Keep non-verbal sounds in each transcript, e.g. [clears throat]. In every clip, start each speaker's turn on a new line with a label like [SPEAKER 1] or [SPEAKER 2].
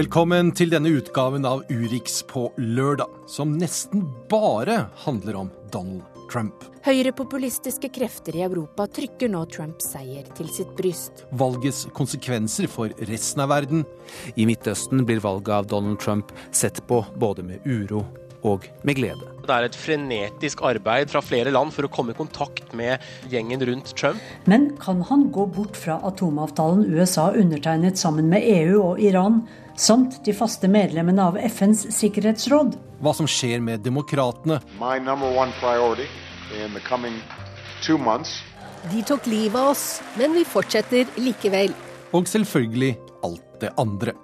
[SPEAKER 1] Velkommen til denne utgaven av Urix på lørdag, som nesten bare handler om Donald Trump.
[SPEAKER 2] Høyrepopulistiske krefter i Europa trykker nå Trumps seier til sitt bryst.
[SPEAKER 1] Valgets konsekvenser for resten av verden.
[SPEAKER 3] I Midtøsten blir valget av Donald Trump sett på både med uro og med glede.
[SPEAKER 4] Det er et frenetisk arbeid fra flere land for å komme i kontakt med gjengen rundt Trump.
[SPEAKER 5] Men kan han gå bort fra atomavtalen USA undertegnet sammen med EU og Iran, samt de faste medlemmene av FNs sikkerhetsråd?
[SPEAKER 1] Hva som skjer med demokratene.
[SPEAKER 6] De tok livet av oss, men vi fortsetter likevel.
[SPEAKER 1] Og selvfølgelig alt det andre.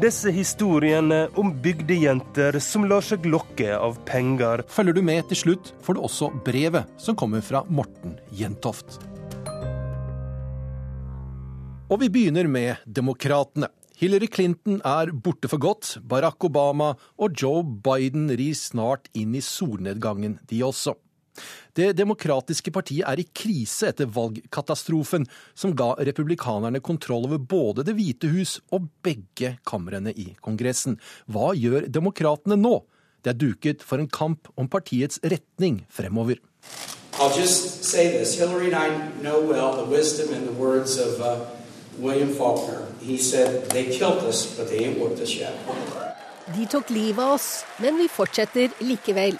[SPEAKER 7] Disse historiene om bygdejenter som lar seg lokke av penger.
[SPEAKER 1] Følger du med til slutt, får du også brevet som kommer fra Morten Jentoft. Og vi begynner med demokratene. Hillary Clinton er borte for godt. Barack Obama og Joe Biden rir snart inn i solnedgangen, de også. Det demokratiske partiet er i krise etter valgkatastrofen, som ga republikanerne kontroll over både Det hvite hus og begge kamrene i Kongressen. Hva gjør demokratene nå? Det er duket for en kamp om partiets retning fremover. I'll just say this. Hillary and I know well the wisdom and the William Faulkner. He said, they killed us, but they ain't whipped us yet.
[SPEAKER 6] De tok livet av oss, men vi fortsetter likevel.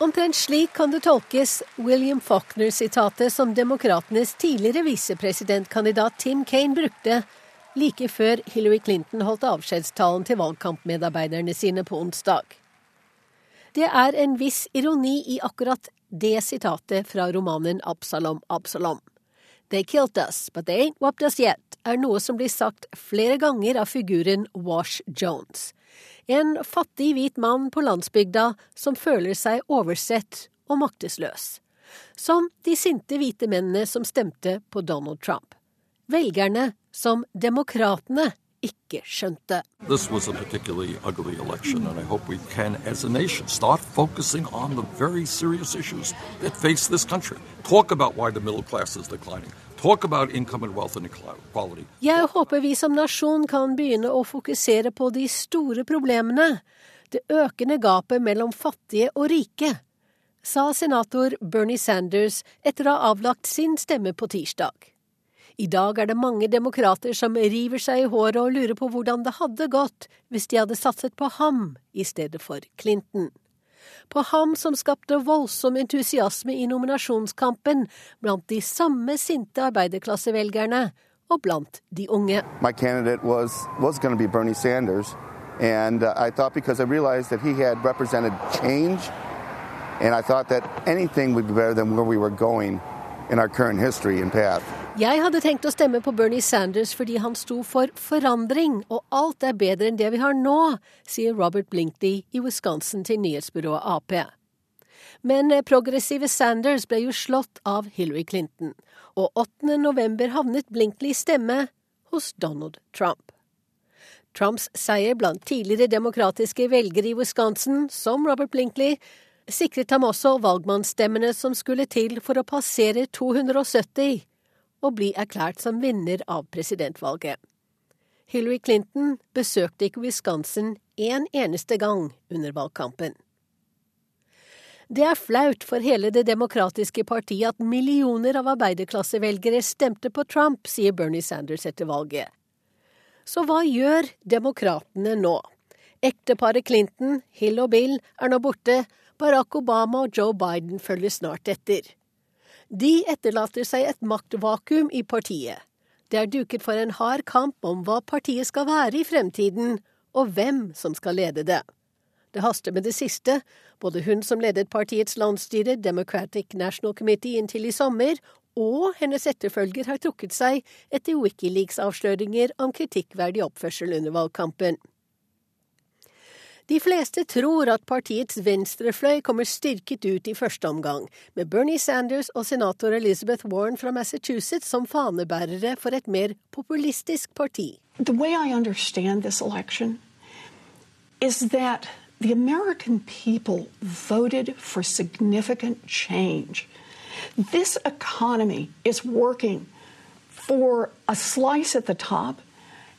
[SPEAKER 6] Omtrent slik kan det tolkes William Faulkner-sitatet som demokratenes tidligere visepresidentkandidat Tim Kaine brukte like før Hillary Clinton holdt avskjedstalen til valgkampmedarbeiderne sine på onsdag. Det er en viss ironi i akkurat det sitatet fra romanen Absalom, Absalom. They killed us, but they ain't whopped us yet, er noe som blir sagt flere ganger av figuren Wash Jones. En fattig hvit mann på landsbygda som føler seg oversett og maktesløs. Som de sinte hvite mennene som stemte på Donald Trump. Velgerne som demokratene ikke skjønte. Election. Jeg håper vi som nasjon kan begynne å fokusere på de store problemene, det økende gapet mellom fattige og rike, sa senator Bernie Sanders etter å ha avlagt sin stemme på tirsdag. I dag er det mange demokrater som river seg i håret og lurer på hvordan det hadde gått hvis de hadde satset på ham i stedet for Clinton på ham som skapte voldsom entusiasme i nominasjonskampen blant de samme sinte arbeiderklassevelgerne og blant de unge.
[SPEAKER 8] My candidate was, Bernie Sanders, and uh, I thought because I realized that he had represented change, and I thought that anything would be better than where we were going
[SPEAKER 6] Jeg hadde tenkt å stemme på Bernie Sanders fordi han sto for forandring, og alt er bedre enn det vi har nå, sier Robert Blinkley i Wisconsin til nyhetsbyrået Ap. Men eh, progressive Sanders ble jo slått av Hillary Clinton, og 8. november havnet Blinkleys stemme hos Donald Trump. Trumps seier blant tidligere demokratiske velgere i Wisconsin, som Robert Blinkley, sikret ham også valgmannsstemmene som skulle til for å passere 270 og bli erklært som vinner av presidentvalget. Hillary Clinton besøkte ikke Wisconsin en eneste gang under valgkampen. Det er flaut for hele Det demokratiske partiet at millioner av arbeiderklassevelgere stemte på Trump, sier Bernie Sanders etter valget. Så hva gjør demokratene nå? Ekteparet Clinton, Hill og Bill, er nå borte, Barack Obama og Joe Biden følger snart etter. De etterlater seg et maktvakuum i partiet. Det er duket for en hard kamp om hva partiet skal være i fremtiden, og hvem som skal lede det. Det haster med det siste. Både hun som ledet partiets landsstyre, Democratic National Committee, inntil i sommer, og hennes etterfølger har trukket seg etter Wikileaks-avsløringer om kritikkverdig oppførsel under valgkampen. De fleste tror at partiets venstrefløy kommer styrket ut i første omgang, med Bernie Sanders og senator Elizabeth Warren fra Massachusetts som fanebærere for et mer populistisk parti. The way I understand this election is that the American people voted for significant change. This economy is working for a slice at the top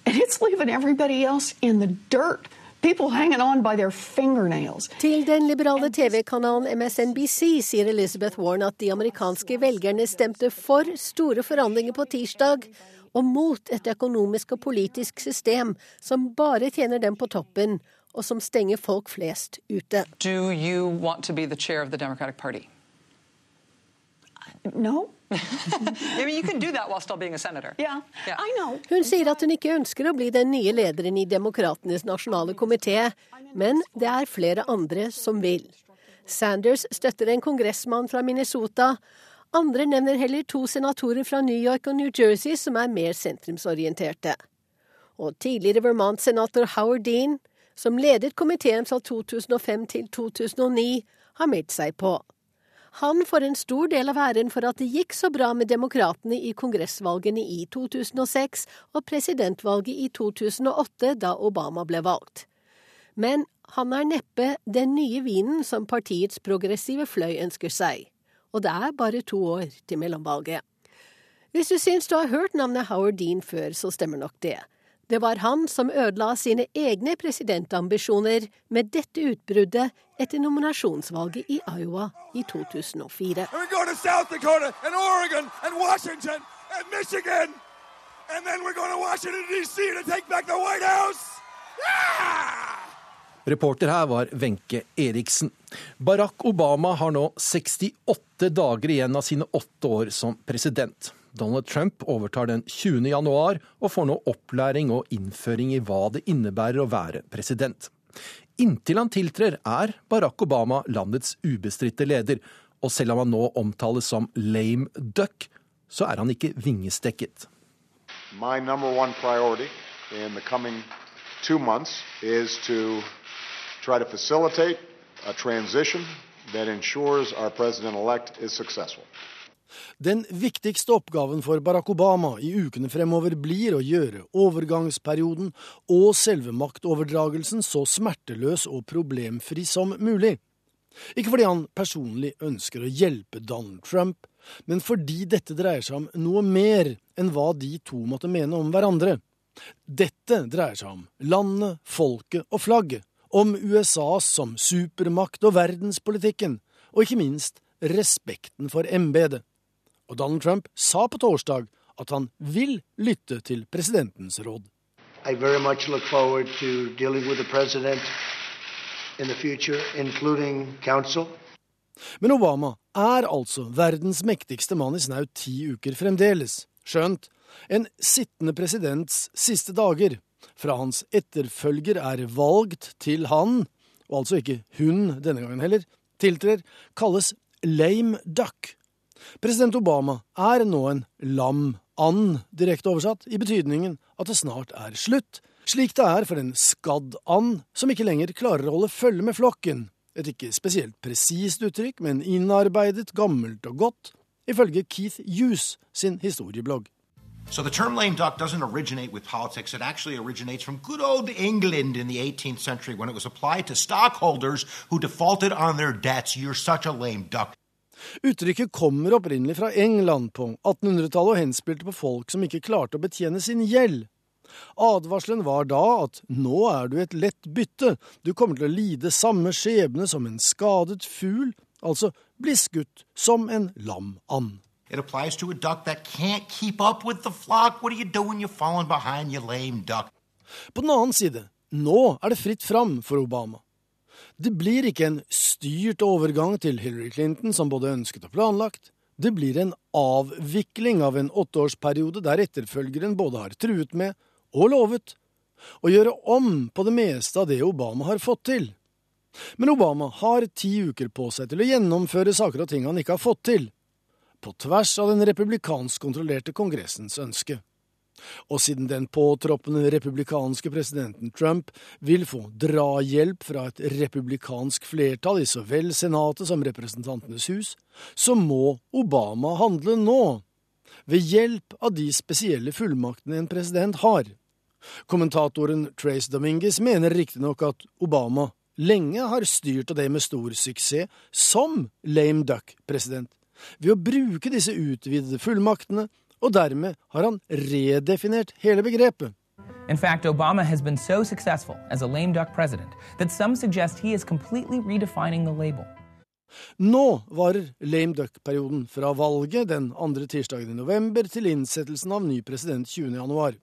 [SPEAKER 9] And it's leaving everybody else in the dirt. People hanging on by their fingernails.
[SPEAKER 6] Til den liberale TV-kanalen MSNBC sier Elizabeth Warren at de amerikanske velgerne stemte for store forandringer på tirsdag, og mot et økonomisk og politisk system som bare tjener dem på toppen, og som stenger folk flest ute.
[SPEAKER 10] Do you want to be the chair of the Democratic Party?
[SPEAKER 9] No. [laughs]
[SPEAKER 10] I mean, you can do that while still being a senator.
[SPEAKER 9] Yeah,
[SPEAKER 10] Yeah.
[SPEAKER 9] I know.
[SPEAKER 6] Hun sier at hun ikke ønsker å bli den nye lederen i Demokratenes nasjonale komité, men det er flere andre som vil. Sanders støtter en kongressmann fra Minnesota. Andre nevner heller to senatorer fra New York og New Jersey som er mer sentrumsorienterte. Og tidligere Vermont-senator Howard Dean, som ledet komiteen fra 2005 til 2009, har meldt seg på. Han får en stor del av æren for at det gikk så bra med demokratene i kongressvalgene i 2006 og presidentvalget i 2008, da Obama ble valgt. Men han er neppe den nye vinen som partiets progressive fløy ønsker seg. Og det er bare to år til mellomvalget. Hvis du syns du har hørt navnet Howard Dean før, så stemmer nok det. Det var han som ødela sine egne presidentambisjoner med dette utbruddet etter nominasjonsvalget i Iowa i 2004.
[SPEAKER 11] And we go to South Dakota and Oregon and Washington and Michigan. And then we're going to Washington, D.C. to take back the White House.
[SPEAKER 1] Reporter her var Wenche Eriksen. Barack Obama har nå 68 dager igjen av sine åtte år som president. Donald Trump overtar den 20. januar og får nå opplæring og innføring i hva det innebærer å være president. Inntil han tiltrer er Barack Obama landets ubestridte leder, og selv om han nå omtales som lame duck, så er han ikke vingestekket.
[SPEAKER 12] My number one priority in the coming two months is to try to facilitate a transition that ensures our president elect is successful.
[SPEAKER 13] Den viktigste oppgaven for Barack Obama i ukene fremover blir å gjøre overgangsperioden og selve maktoverdragelsen så smerteløs og problemfri som mulig. Ikke fordi han personlig ønsker å hjelpe Donald Trump, men fordi dette dreier seg om noe mer enn hva de to måtte mene om hverandre. Dette dreier seg om landet, folket og flagget, om USA som supermakt og verdenspolitikken, og ikke minst respekten for embetet. Og Donald Trump sa på torsdag at han vil lytte til presidentens råd.
[SPEAKER 14] I very much look forward to dealing with the president in the future, including counsel.
[SPEAKER 13] Men Obama er altså verdens mektigste mann i snaut ti uker fremdeles. Skjønt, en sittende presidents siste dager, fra hans etterfølger er valgt til han, og altså ikke hun denne gangen heller, tiltrer, kalles lame duck. President Obama er nå en lam and, direkte oversatt, i betydningen at det snart er slutt, slik det er for en skadd and som ikke lenger klarer å holde følge med flokken. Et ikke spesielt presist uttrykk, men innarbeidet, gammelt og godt, ifølge Keith Hughes sin historieblogg.
[SPEAKER 15] So the term lame duck doesn't originate with politics. It actually originates from good old England in the 18th century when it was applied to stockholders who defaulted on their debts. You're such a lame duck.
[SPEAKER 13] Uttrykket kommer opprinnelig fra England på 1800-tallet og henspilte på folk som ikke klarte å betjene sin gjeld. Advarselen var da at nå er du et lett bytte, du kommer til å lide samme skjebne som en skadet fugl, altså bli skutt som en lam and.
[SPEAKER 15] It applies to a duck that can't keep up with the flock. What are you doing? You're falling behind, you lame duck.
[SPEAKER 13] På den annen side, nå er det fritt fram for Obama. Det blir ikke en styrt overgang til Hillary Clinton som både ønsket og planlagt. Det blir en avvikling av en åtteårsperiode der etterfølgeren både har truet med og lovet å gjøre om på det meste av det Obama har fått til. Men Obama har ti uker på seg til å gjennomføre saker og ting han ikke har fått til, på tvers av den republikansk kontrollerte kongressens ønske. Og siden den påtroppende republikanske presidenten Trump vil få drahjelp fra et republikansk flertall i så vel Senatet som Representantenes hus, så må Obama handle nå, ved hjelp av de spesielle fullmaktene en president har. Kommentatoren Trace Dominguez mener riktignok at Obama lenge har styrt av det med stor suksess som lame duck-president, ved å bruke disse utvidede fullmaktene og dermed har han redefinert hele begrepet.
[SPEAKER 16] In fact, Obama has been so successful as a lame duck president that some suggest he is completely redefining the label.
[SPEAKER 13] Nå varer lame duck-perioden fra valget den andre tirsdagen i november til innsettelsen av ny president 20. januar.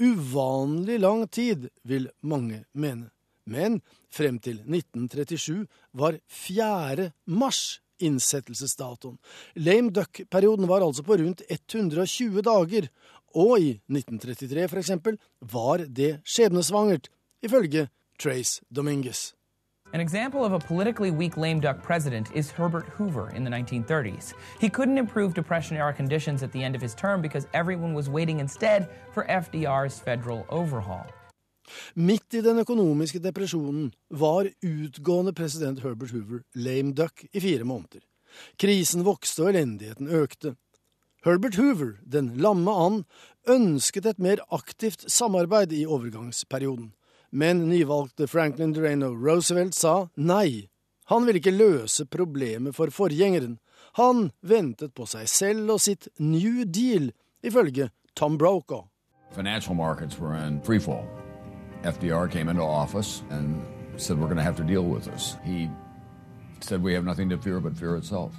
[SPEAKER 13] Uvanlig lang tid, vil mange mene. Men frem til 1937 var 4. mars innsettelsesdatoen. Lame duck-perioden var altså på rundt 120 dager, og i 1933 for eksempel var det skjebnesvangert, ifølge Trace Dominguez.
[SPEAKER 16] An example of a politically weak lame duck president is Herbert Hoover in the 1930s. He couldn't improve Depression era conditions at the end of his term because everyone was waiting instead for FDR's federal overhaul.
[SPEAKER 13] Midt i den økonomiske depresjonen var utgående president Herbert Hoover lame duck i fire måneder. Krisen vokste og elendigheten økte. Herbert Hoover, den lamme and, ønsket et mer aktivt samarbeid i overgangsperioden. Men nyvalgte Franklin Delano Roosevelt sa nei. Han ville ikke løse problemet for forgjengeren. Han ventet på seg selv og sitt New Deal, ifølge Tom Brokaw.
[SPEAKER 17] Financial markets were in free fall. FDR came into office and said, We're going to have to deal with this. He said, We have nothing to fear but fear itself.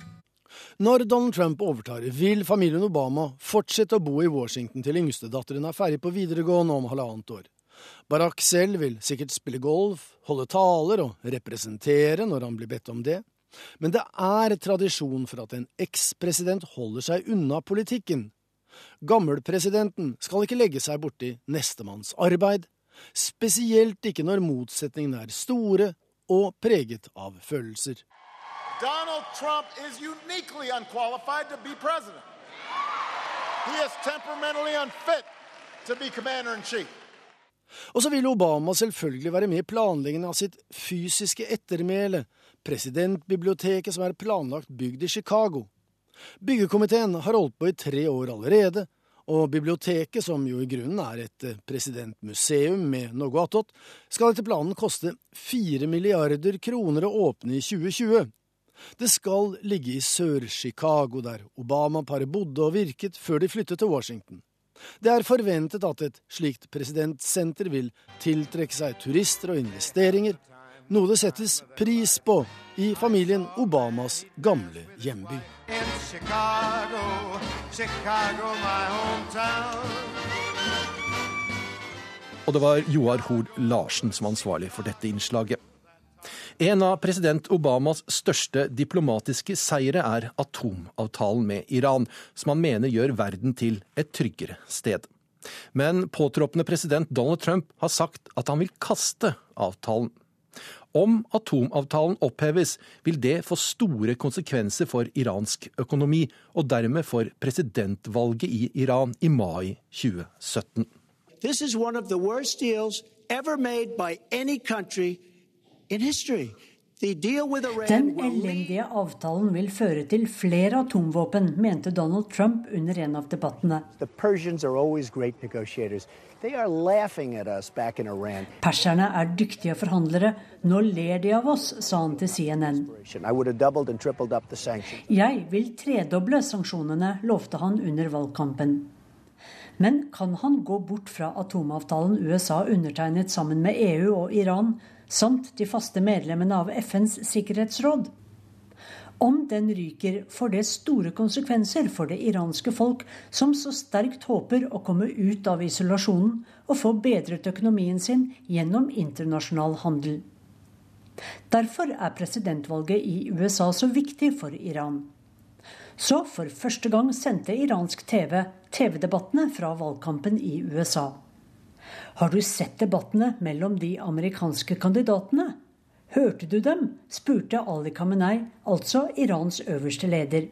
[SPEAKER 13] Når Donald Trump overtar, vil familien Obama fortsette å bo i Washington til yngstedatteren er ferdig på videregående om halvannet år. Barack selv vil sikkert spille golf, holde taler og representere når han blir bedt om det. Men det er tradisjon for at en ekspresident holder seg unna politikken. Gammelpresidenten skal ikke legge seg borti nestemanns arbeid, spesielt ikke når motsetningene er store og preget av følelser.
[SPEAKER 18] Donald Trump is uniquely unqualified to be president. He is temperamentally unfit to be commander in chief.
[SPEAKER 13] Og så vil Obama selvfølgelig være med i planleggingen av sitt fysiske ettermæle, presidentbiblioteket som er planlagt bygd i Chicago. Byggekomiteen har holdt på i tre år allerede, og biblioteket, som jo i grunnen er et presidentmuseum med noe attåt, skal etter planen koste fire milliarder kroner å åpne i 2020. Det skal ligge i Sør-Chicago, der Obama-paret bodde og virket før de flyttet til Washington. Det er forventet at et slikt presidentsenter vil tiltrekke seg turister og investeringer, noe det settes pris på i familien Obamas gamle hjemby.
[SPEAKER 18] Chicago, Chicago, my hometown.
[SPEAKER 1] Og det var Joar Hoel Larsen som var ansvarlig for dette innslaget. En av president Obamas største diplomatiske seire er atomavtalen med Iran, som han mener gjør verden til et tryggere sted. Men påtroppende president Donald Trump har sagt at han vil kaste avtalen. Om atomavtalen oppheves, vil det få store konsekvenser for iransk økonomi, og dermed for presidentvalget i Iran i mai 2017.
[SPEAKER 19] This is one of the worst deals ever made by any country in history.
[SPEAKER 5] Den elendige avtalen vil føre til flere atomvåpen, mente Donald Trump under en av debattene. Perserne er dyktige forhandlere. Nå ler de av oss, sa han til CNN. Jeg vil tredoble sanksjonene, lovte han under valgkampen. Men kan han gå bort fra atomavtalen USA undertegnet sammen med EU og Iran? samt de faste medlemmene av FNs sikkerhetsråd. Om den ryker, får det store konsekvenser for det iranske folk, som så sterkt håper å komme ut av isolasjonen og få bedret økonomien sin gjennom internasjonal handel. Derfor er presidentvalget i USA så viktig for Iran. Så for første gang sendte iransk TV TV-debattene fra valgkampen i USA. Har du sett debattene mellom de amerikanske kandidatene? Hørte du dem? spurte Ali Khamenei, altså Irans øverste leder.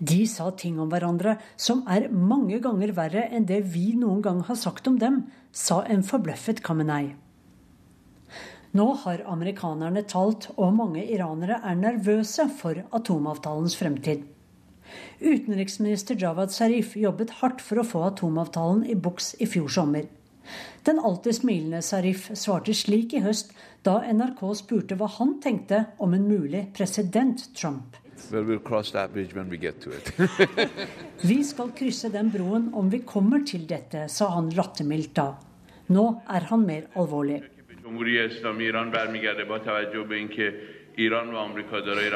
[SPEAKER 5] De sa ting om hverandre som er mange ganger verre enn det vi noen gang har sagt om dem, sa en forbløffet Khamenei. Nå har amerikanerne talt, og mange iranere er nervøse for atomavtalens fremtid. Utenriksminister Jawad Zarif jobbet hardt for å få atomavtalen i boks i fjor sommer. Den alltid smilende Sarif svarte slik i høst da NRK spurte hva han tenkte om en mulig president Trump.
[SPEAKER 20] Well, we'll [laughs]
[SPEAKER 5] vi skal krysse den broen om vi kommer til dette, sa han lattermildt da. Nå er han mer alvorlig.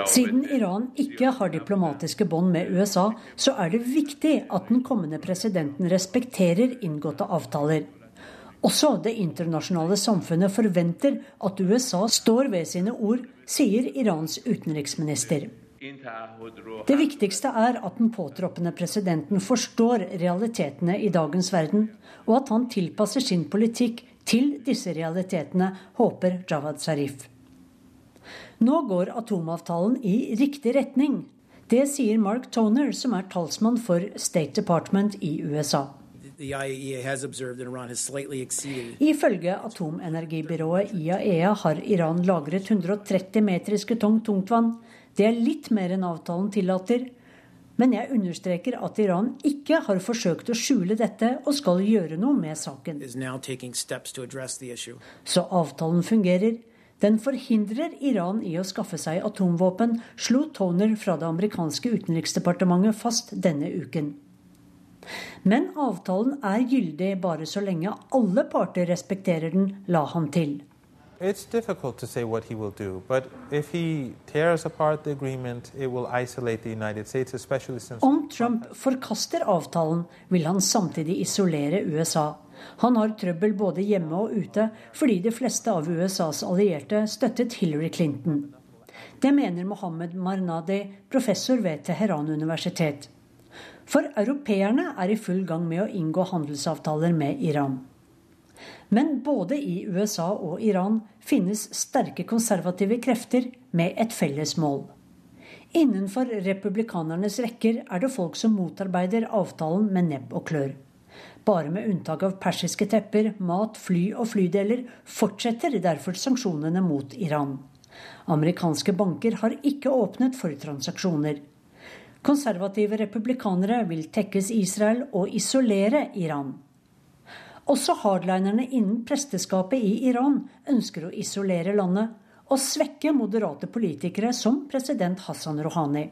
[SPEAKER 5] Siden Iran ikke har diplomatiske bånd med USA, så er det viktig at den kommende presidenten respekterer inngåtte avtaler. Også det internasjonale samfunnet forventer at USA står ved sine ord, sier Irans utenriksminister. Det viktigste er at den påtroppende presidenten forstår realitetene i dagens verden, og at han tilpasser sin politikk til disse realitetene, håper Jawad Zarif. Nå går atomavtalen i riktig retning. Det sier Mark Toner, som er talsmann for State Department i USA. Ifølge atomenergibyrået IAEA har Iran lagret 130 metriske tonn tungtvann. Det er litt mer enn avtalen tillater. Men jeg understreker at Iran ikke har forsøkt å skjule dette og skal gjøre noe med saken. Så avtalen fungerer. Den forhindrer Iran i å skaffe seg atomvåpen, slo Toner fra det amerikanske utenriksdepartementet fast denne uken. Men avtalen er gyldig bare så lenge alle parter respekterer den, la han til.
[SPEAKER 21] It's difficult to say what he will do, but if he tears apart the agreement, it will isolate the United States, especially since
[SPEAKER 5] Om Trump forkaster avtalen, vil han samtidig isolere USA. Han har trøbbel både hjemme og ute, fordi de fleste av USAs allierte støttet Hillary Clinton. Det mener Mohammed Marnadi, professor ved Teheran universitet. For europeerne er i full gang med å inngå handelsavtaler med Iran. Men både i USA og Iran finnes sterke konservative krefter med et felles mål. Innenfor republikanernes rekker er det folk som motarbeider avtalen med nebb og klør. Bare med unntak av persiske tepper, mat, fly og flydeler fortsetter derfor sanksjonene mot Iran. Amerikanske banker har ikke åpnet for transaksjoner. Konservative republikanere vil tekkes Israel og isolere Iran. Også hardlinerne innen presteskapet i Iran ønsker å isolere landet og svekke moderate politikere som president Hassan Rouhani.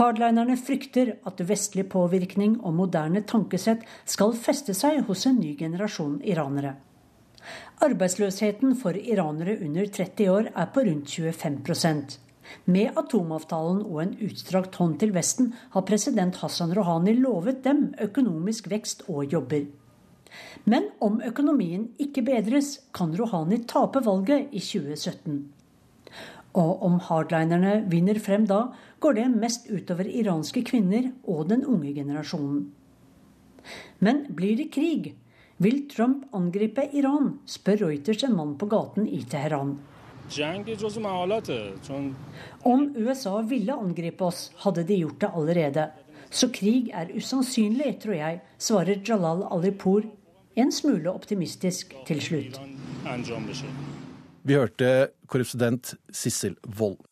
[SPEAKER 5] Hardlinerne frykter at vestlig påvirkning og moderne tankesett skal feste seg hos en ny generasjon iranere. Arbeidsløsheten for iranere under 30 år er på rundt 25 med atomavtalen og en utstrakt hånd til Vesten har president Hassan Rouhani lovet dem økonomisk vekst og jobber. Men om økonomien ikke bedres, kan Rouhani tape valget i 2017. Og om hardlinerne vinner frem da, går det mest utover iranske kvinner og den unge generasjonen. Men blir det krig? Vil Trump angripe Iran, spør Reuters en mann på gaten i Teheran. Om USA ville angripe oss, hadde de gjort det allerede. Så krig er usannsynlig, tror jeg, svarer Jalal Alipur, en smule optimistisk til slutt.
[SPEAKER 1] Vi hørte korrespondent Sissel Wold.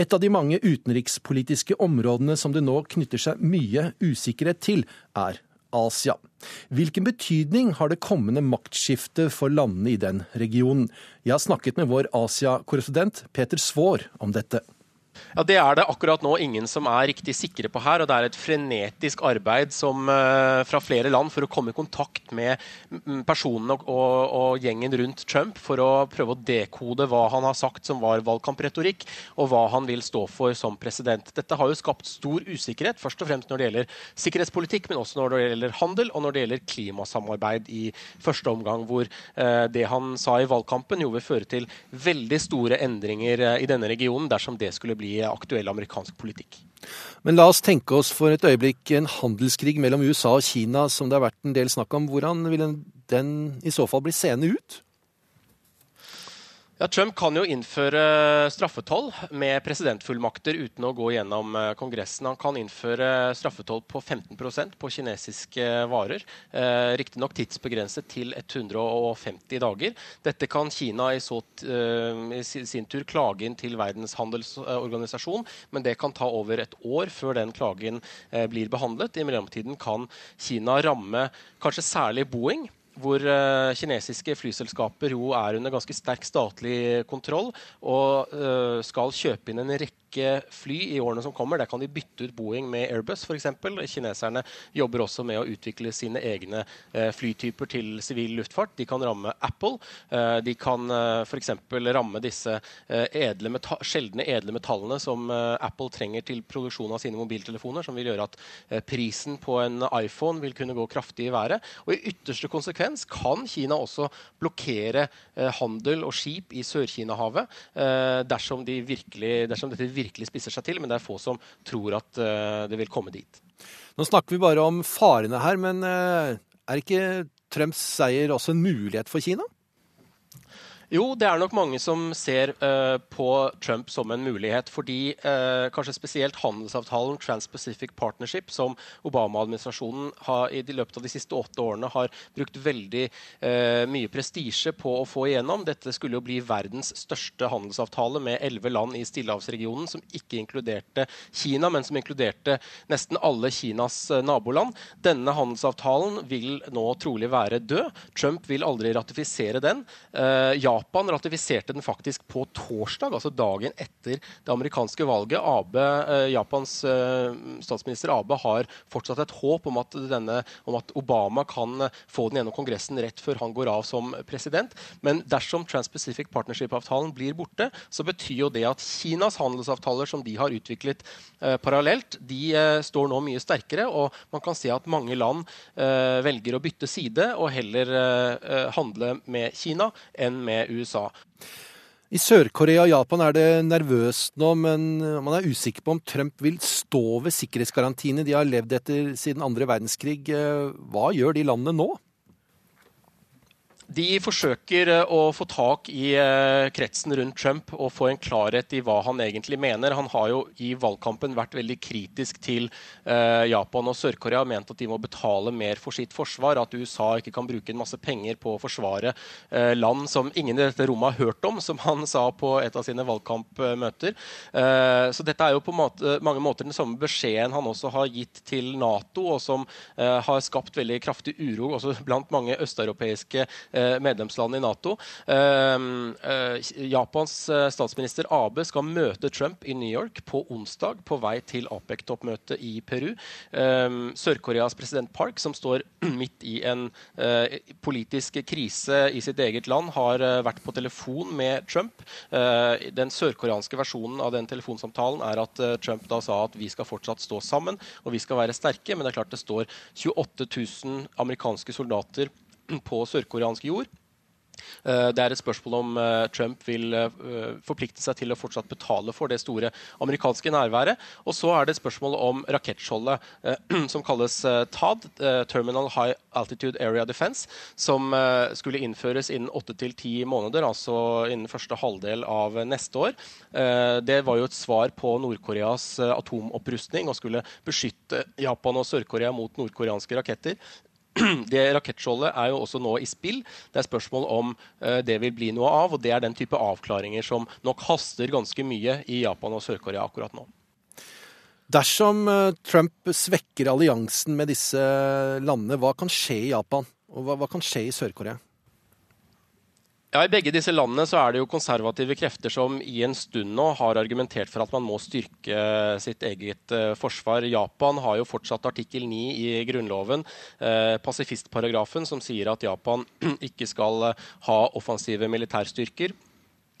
[SPEAKER 1] Et av de mange utenrikspolitiske områdene som det nå knytter seg mye usikkerhet til, er Asia. Hvilken betydning har det kommende maktskiftet for landene i den regionen? Jeg har snakket med vår Asia-korrespondent Peter Svaar om dette.
[SPEAKER 4] Ja, Det er det akkurat nå ingen som er riktig sikre på her. og Det er et frenetisk arbeid som, uh, fra flere land for å komme i kontakt med personene og, og, og, gjengen rundt Trump for å prøve å dekode hva han har sagt som var valgkampretorikk, og hva han vil stå for som president. Dette har jo skapt stor usikkerhet, først og fremst når det gjelder sikkerhetspolitikk, men også når det gjelder handel og når det gjelder klimasamarbeid i første omgang, hvor uh, det han sa i valgkampen, jo vil føre til veldig store endringer uh, i denne regionen dersom det skulle bli aktuell amerikansk politikk.
[SPEAKER 1] Men la oss tenke oss for et øyeblikk en handelskrig mellom USA og Kina som det har vært en del snakk om. Hvordan vil den i så fall bli seende ut?
[SPEAKER 4] Ja, Trump kan jo innføre straffetoll med presidentfullmakter uten å gå gjennom eh, Kongressen. Han kan innføre straffetoll på 15% på kinesiske varer. Eh, Riktignok tidsbegrenset til 150 dager. Dette kan Kina i, så, eh, i sin tur klage inn til Verdens handelsorganisasjon, men det kan ta over et år før den klagen eh, blir behandlet. I mellomtiden kan Kina ramme kanskje særlig Boeing hvor uh, kinesiske flyselskaper jo er under ganske sterk statlig kontroll og uh, skal kjøpe inn en rekke rekke fly i årene som kommer. Der kan de bytte ut Boeing med Airbus f.eks. Kineserne jobber også med å utvikle sine egne eh, flytyper til sivil luftfart. De kan ramme Apple. Eh, de kan eh, f.eks. ramme disse edle sjeldne edle metallene som Apple trenger til produksjon av sine mobiltelefoner, som vil gjøre at prisen på en iPhone vil kunne gå kraftig i været. Og i ytterste konsekvens kan Kina også blokkere handel og skip i Sør-Kina-havet dersom, de dersom, dette virkelig spisser seg til, men det er få som tror at eh, det vil komme dit.
[SPEAKER 1] Nå snakker vi bare om farene her, men er ikke Trumps seier også en mulighet for Kina?
[SPEAKER 4] Jo, det er nok mange som ser uh, på Trump som en mulighet. Fordi uh, kanskje spesielt handelsavtalen Trans-Pacific Partnership, som Obama-administrasjonen i de løpet av de siste åtte årene har brukt veldig uh, mye prestisje på å få igjennom. Dette skulle jo bli verdens største handelsavtale med elleve land i Stillehavsregionen, som ikke inkluderte Kina, men som inkluderte nesten alle Kinas naboland. Denne handelsavtalen vil nå trolig være død. Trump vil aldri ratifisere den. Japan Japan ratifiserte den faktisk på torsdag, altså dagen etter det amerikanske valget. Abe, eh, Japans eh, statsminister Abe har fortsatt et håp om at, denne, om at, Obama kan få den gjennom Kongressen rett før han går av som president. Men dersom Trans-Pacific Partnership-avtalen blir borte, så betyr jo det at Kinas handelsavtaler som de har utviklet eh, parallelt, de eh, står nå mye sterkere. Og man kan se at mange land eh, velger å bytte side og heller eh, handle med Kina enn med USA.
[SPEAKER 1] I Sør-Korea og Japan er det nervøst nå, men man er usikker på om Trump vil stå ved sikkerhetsgarantiene de har levd etter siden andre verdenskrig. Hva gjør de landene nå?
[SPEAKER 4] De forsøker eh, å få tak i eh, kretsen rundt Trump og få en klarhet i hva han egentlig mener. Han har jo i valgkampen vært veldig kritisk til eh, Japan og Sør-Korea. Ment at de må betale mer for sitt forsvar. At USA ikke kan bruke en masse penger på å forsvare land som ingen i dette rommet har hørt om, som han sa på et av sine valgkampmøter. Så dette er jo på mange måter den samme beskjeden han også har gitt til Nato, og som har skapt veldig kraftig uro også blant mange østeuropeiske medlemsland i Nato. Ehm, eh, Japans eh, statsminister Abe skal møte Trump i New York på onsdag på vei til APEC-toppmøtet i Peru. Ehm, Sør-Koreas president Park, som står [clears throat] midt i en politisk krise i sitt eget land, har vært på telefon med Trump. Den sørkoreanske versjonen av den telefonsamtalen er at Trump da sa at vi skal fortsatt stå sammen og vi skal være sterke, men det er klart det står 28 000 amerikanske soldater på sørkoreansk jord. Eh, det er et spørsmål om eh, Trump vil eh, forplikte seg til å fortsatt betale for det store amerikanske nærværet. Og så er det et spørsmål om rakettskjoldet [clears throat] som kalles TAD, Terminal High Altitude Area Defense, som skulle innføres innen åtte til ti måneder, altså innen første halvdel av neste år. Det var jo et svar på Nord-Koreas atomopprustning og skulle beskytte Japan og Sør-Korea mot nordkoreanske raketter. [clears throat] det rakettskjoldet er jo også nå i spill. Det er spørsmål om uh, det vil bli noe av. og Det er den type avklaringer som nok haster ganske mye i Japan og Sør-Korea akkurat nå.
[SPEAKER 1] Dersom uh, Trump svekker alliansen med disse landene, hva kan skje i Japan? Og hva, hva kan skje i Sør-Korea?
[SPEAKER 4] Ja, I begge disse landene så er det jo konservative krefter som i en stund nå har argumentert for at man må styrke sitt eget uh, forsvar. Japan har jo fortsatt artikkel 9 i grunnloven, eh, pasifistparagrafen, som sier at Japan [clears throat] ikke skal uh, ha offensive militærstyrker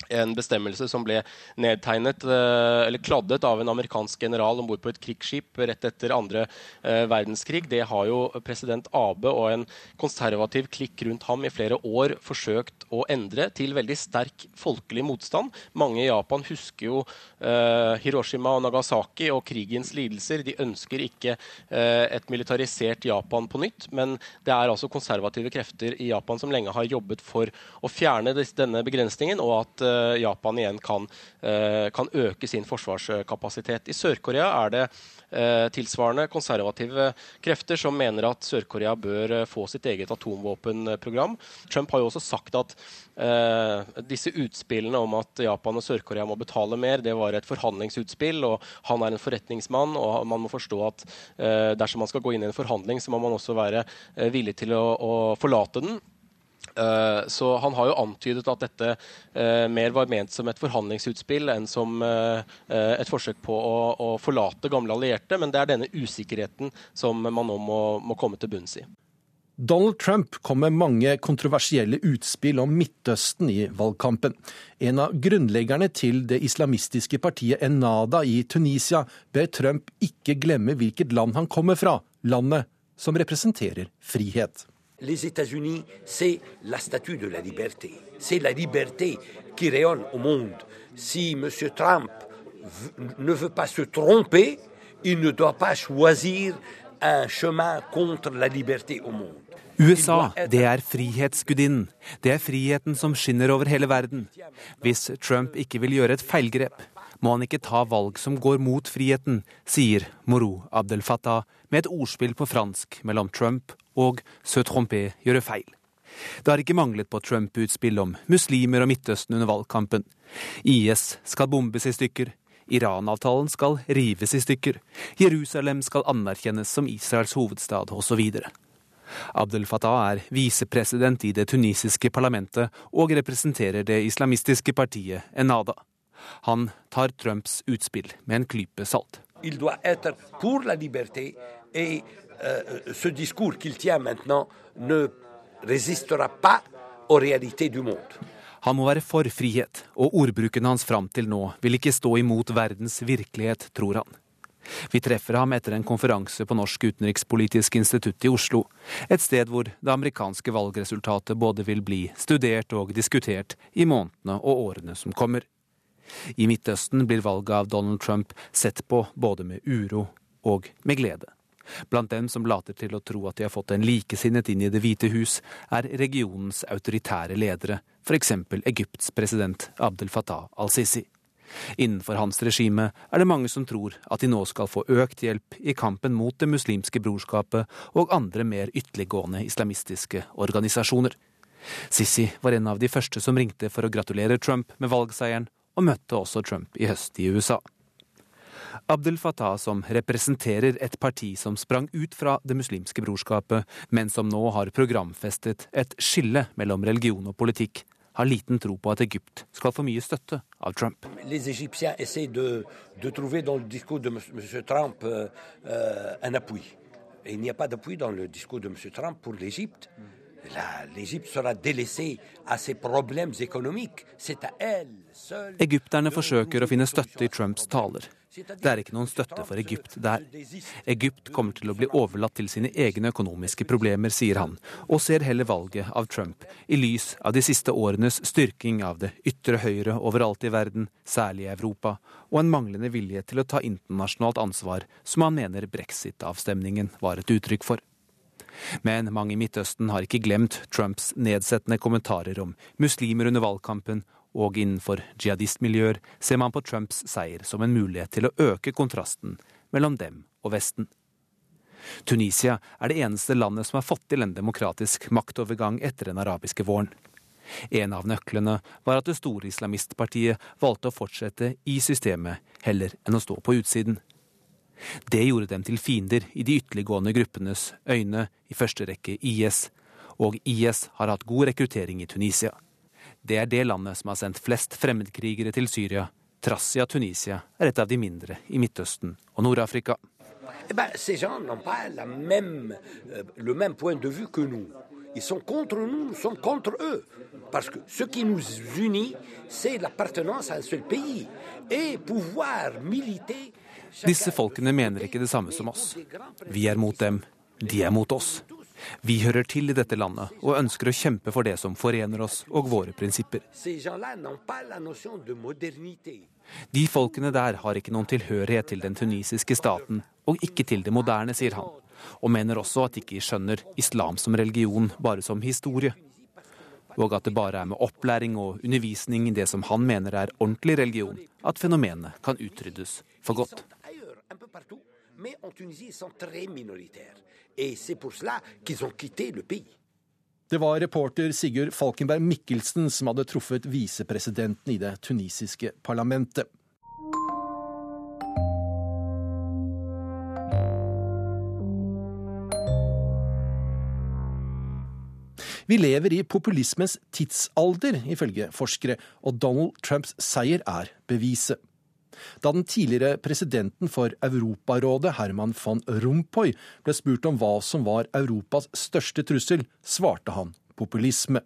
[SPEAKER 4] en bestemmelse som ble nedtegnet eh, eller kladdet av en amerikansk general om bord på et krigsskip rett etter andre eh, verdenskrig. Det har jo president Abe og en konservativ klikk rundt ham i flere år forsøkt å endre til veldig sterk folkelig motstand. Mange i Japan husker jo eh, Hiroshima og Nagasaki og krigens lidelser. De ønsker ikke et militarisert Japan på nytt, men det er altså konservative krefter i Japan som lenge har jobbet for å fjerne denne begrensningen, og at Japan igjen kan, eh, kan øke sin forsvarskapasitet. I Sør-Korea er det eh, tilsvarende konservative krefter som mener at Sør-Korea bør få sitt eget atomvåpenprogram. Trump har jo også sagt at Uh, disse utspillene om at Japan og Sør-Korea må betale mer, det var et forhandlingsutspill. og Han er en forretningsmann, og man må forstå at uh, dersom man skal gå inn i en forhandling, så må man også være uh, villig til å, å forlate den. Eh, så han har jo antydet at dette eh, mer var ment som et forhandlingsutspill enn som eh, et forsøk på å, forlate gamle allierte. Men det er denne usikkerheten som man nå må, må komme til bunns i.
[SPEAKER 1] Donald Trump kom med mange kontroversielle utspill om Midtøsten i valgkampen. En av grunnleggerne til det islamistiske partiet Enada i Tunisia ber Trump ikke glemme hvilket land han kommer fra, landet som representerer frihet.
[SPEAKER 22] Les États-Unis, c'est la statue de la liberté. C'est la liberté qui rayonne au monde. Si M. Trump ne veut pas se tromper, il ne doit pas choisir un chemin contre la liberté au monde.
[SPEAKER 3] USA, det er frihetsgudinnen. Det er friheten som skinner over hele verden. Hvis Trump ikke vil gjøre et feilgrep, må han ikke ta valg som går mot friheten, sier Moro Abdel Fattah med et ordspill på fransk mellom Trump og se tromper gjøre feil. Det har ikke manglet på Trump-utspill om muslimer og Midtøsten under valgkampen. IS skal bombes i stykker. Iran-avtalen skal rives i stykker. Jerusalem skal anerkjennes som Israels hovedstad, osv. Abdel Fattah er visepresident i det tunisiske parlamentet og representerer det islamistiske partiet Enada. Han tar Trumps utspill med en klype salt.
[SPEAKER 22] Il doit être pour la et Euh, ce discours qu'il tient maintenant ne résistera pas aux réalités du monde.
[SPEAKER 3] Han må være for frihet, og ordbruken hans fram til nå vil ikke stå imot verdens virkelighet, tror han. Vi treffer ham etter en konferanse på Norsk utenrikspolitisk institutt i Oslo, et sted hvor det amerikanske valgresultatet både vil bli studert og diskutert i månedene og årene som kommer. I Midtøsten blir valget av Donald Trump sett på både med uro og med glede. Blant dem som later til å tro at de har fått en likesinnet inn i Det hvite hus, er regionens autoritære ledere, f.eks. Egypts president Abdel Fattah al-Sisi. Innenfor hans regime er det mange som tror at de nå skal få økt hjelp i kampen mot Det muslimske brorskapet og andre mer ytterliggående islamistiske organisasjoner. Sisi var en av de første som ringte for å gratulere Trump med valgseieren, og møtte også Trump i høst i USA. Abdel Fattah, som representerer et parti som sprang ut fra Det muslimske brorskapet, men som nå har programfestet et skille mellom religion og politikk, har liten tro på at Egypt skal få mye støtte av Trump.
[SPEAKER 22] Il n'y a pas d'appui dans le discours de M. Pour l'Égypte.
[SPEAKER 3] Egypterne forsøker å finne støtte i Trumps taler. Det er ikke noen støtte for Egypt der. Egypt kommer til å bli overlatt til sine egne økonomiske problemer, sier han, og ser heller valget av Trump i lys av de siste årenes styrking av det ytre høyre overalt i verden, særlig i Europa, og en manglende vilje til å ta internasjonalt ansvar, som han mener brexit-avstemningen var et uttrykk for. Men mange i Midtøsten har ikke glemt Trumps nedsettende kommentarer om muslimer under valgkampen og innenfor jihadistmiljøer ser man på Trumps seier som en mulighet til å øke kontrasten mellom dem og Vesten. Tunisia er det eneste landet som har fått til en demokratisk maktovergang etter den arabiske våren. En av nøklene var at det store islamistpartiet valgte å fortsette i systemet heller enn å stå på utsiden. Det gjorde dem til fiender i de ytterliggående gruppenes øyne, i første rekke IS, og IS har hatt god rekruttering i Tunisia. Det er det landet som har sendt flest fremmedkrigere til Syria, trass i at Tunisia er et av de mindre i Midtøsten og Nord-Afrika.
[SPEAKER 22] Eh euh, le même point de vue que nous. Ils sont contre nous, nous sommes contre eux. Parce que ce qui nous unit, c'est l'appartenance à un seul pays. Et pouvoir militer
[SPEAKER 3] Disse folkene mener ikke det samme som oss. Vi er mot dem, de er mot oss. Vi hører til i dette landet og ønsker å kjempe for det som forener oss og våre prinsipper. De folkene der har ikke noen tilhørighet til den tunisiske staten og ikke til det moderne, sier han, og mener også at de ikke skjønner islam som religion, bare som historie. Og at det bare er med opplæring og undervisning i det som han mener er ordentlig religion, at fenomenet kan utryddes for godt.
[SPEAKER 1] Det var reporter Sigurd Falkenberg Mikkelsen som hadde truffet visepresidenten i det tunisiske parlamentet. Vi lever i populismens tidsalder, ifølge forskere, og Donald Trumps seier er beviset. Da den tidligere presidenten for Europarådet, Herman van Rompuy, ble spurt om hva som var Europas største trussel, svarte han populisme.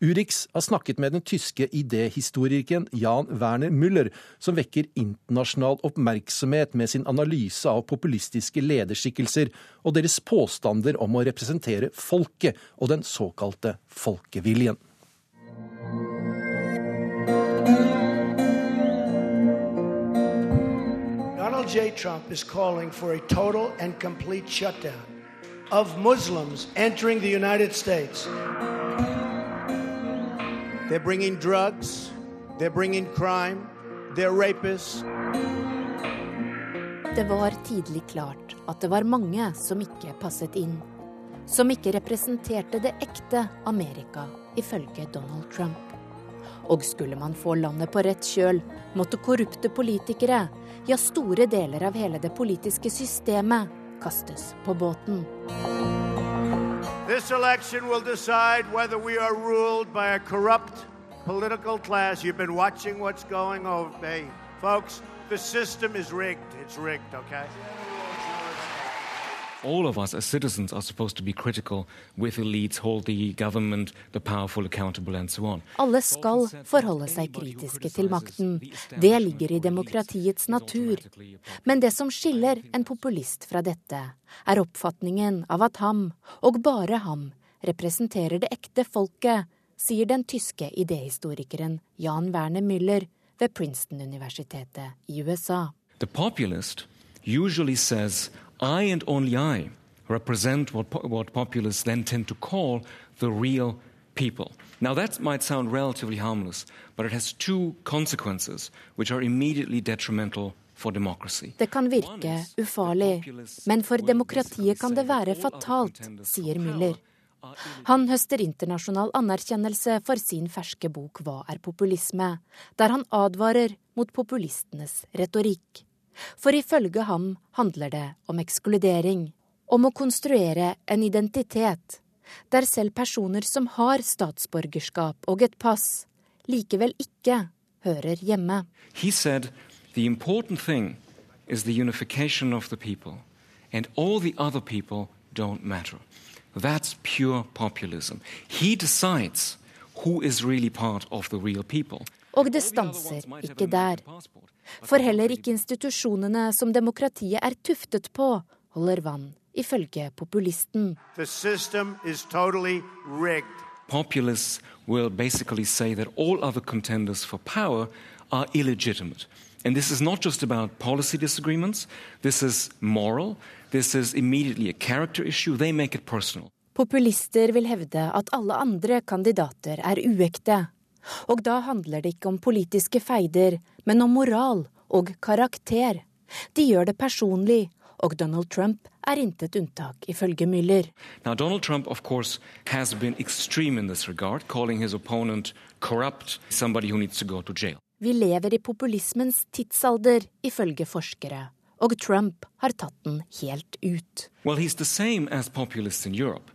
[SPEAKER 1] Urix har snakket med den tyske idéhistorikeren Jan Werner Müller, som vekker internasjonal oppmerksomhet med sin analyse av populistiske lederskikkelser og deres påstander om å representere folket og den såkalte folkeviljen.
[SPEAKER 19] Donald J. Trump is calling for a total and complete shutdown of Muslims entering the United States. They're bringing drugs, they're bringing crime, they're rapists.
[SPEAKER 23] Det var tidlig klart at det var mange som ikke passet inn. Som ikke representerte det ekte Amerika, ifølge Donald Trump. Og skulle man få landet på rett kjøl, måtte korrupte politikere, ja store deler av hele det politiske systemet, kastes på båten.
[SPEAKER 19] This election will decide whether we are ruled by a corrupt political class. You've been watching what's going on. Hey, folks, the system is rigged. It's rigged, okay?
[SPEAKER 24] All of us as citizens are supposed to be critical with elites, hold the government, the powerful accountable and so on.
[SPEAKER 23] Alle skal forholde seg kritiske til makten. Det ligger i demokratiets natur. Men det som skiller en populist fra dette, er oppfatningen av at ham, og bare ham, representerer det ekte folket, sier den tyske idehistorikeren Jan Werner Müller ved Princeton-universitetet i USA.
[SPEAKER 24] The populist usually says I and only I represent what, what populists then tend to call the real people. Now, that might sound relatively harmless, but it has two consequences which are immediately detrimental.
[SPEAKER 23] Det kan virke ufarlig, men for demokratiet kan det være fatalt, sier Müller. Han høster internasjonal anerkjennelse for sin ferske bok Hva er populisme?, der han advarer mot populistenes retorikk. For ifølge ham handler det om ekskludering, om å konstruere en identitet, der selv personer som har statsborgerskap og et pass, likevel ikke hører hjemme.
[SPEAKER 24] He said the important thing is the unification of the people, and all the other people don't matter. That's pure populism. He decides who is really part of the.
[SPEAKER 23] Og det stanser ikke der. For heller ikke institusjonene som demokratiet er tuftet på, holder vann, ifølge populisten.
[SPEAKER 19] Totally
[SPEAKER 24] Populists will basically say that all other contenders for power are illegitimate. And this is not just about policy disagreements, this is moral, this is immediately a character issue. They make it personal.
[SPEAKER 23] Populister vil hevde at alle andre kandidater er uekte, og da handler det ikke om politiske feider, men om moral og karakter. De gjør det personlig, og Donald Trump er intet unntak, ifølge Müller.
[SPEAKER 24] Now, Donald Trump, of course, has been extreme in this regard, calling his opponent corrupt, somebody who needs to go to jail.
[SPEAKER 23] Vi lever i populismens tidsalder, ifølge forskere, og Trump har tatt den helt ut.
[SPEAKER 24] Well, he's the same as populists in Europe.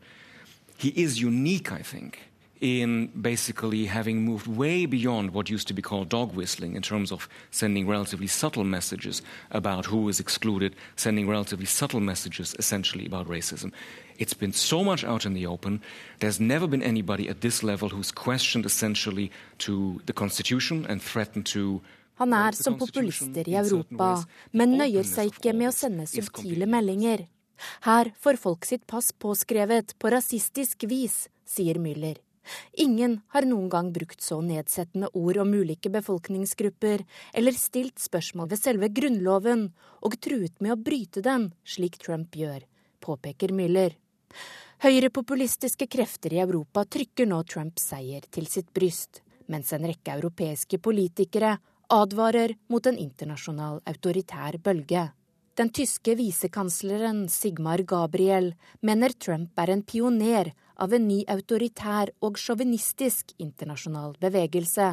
[SPEAKER 24] He is unique, I think, in basically having moved way beyond what used to be called dog whistling in terms of sending relatively subtle messages about who is excluded, sending relatively subtle messages essentially about racism. It's been so much out in the open. There's never been anybody at this level who's questioned essentially to the Constitution and threatened to
[SPEAKER 23] Han er som populister i Europa, men nøyer seg ikke med å sende subtile meldinger. Her får folk sitt pass påskrevet på rasistisk vis, sier Müller. Ingen har noen gang brukt så nedsettende ord om ulike befolkningsgrupper, eller stilt spørsmål ved selve grunnloven og truet med å bryte den, slik Trump gjør, påpeker Müller. Høyrepopulistiske krefter i Europa trykker nå Trumps seier til sitt bryst, mens en rekke europeiske politikere advarer mot en internasjonal autoritær bølge. Den tyske visekansleren Sigmar Gabriel mener Trump er en pioner av en ny autoritær og sjåvinistisk internasjonal bevegelse.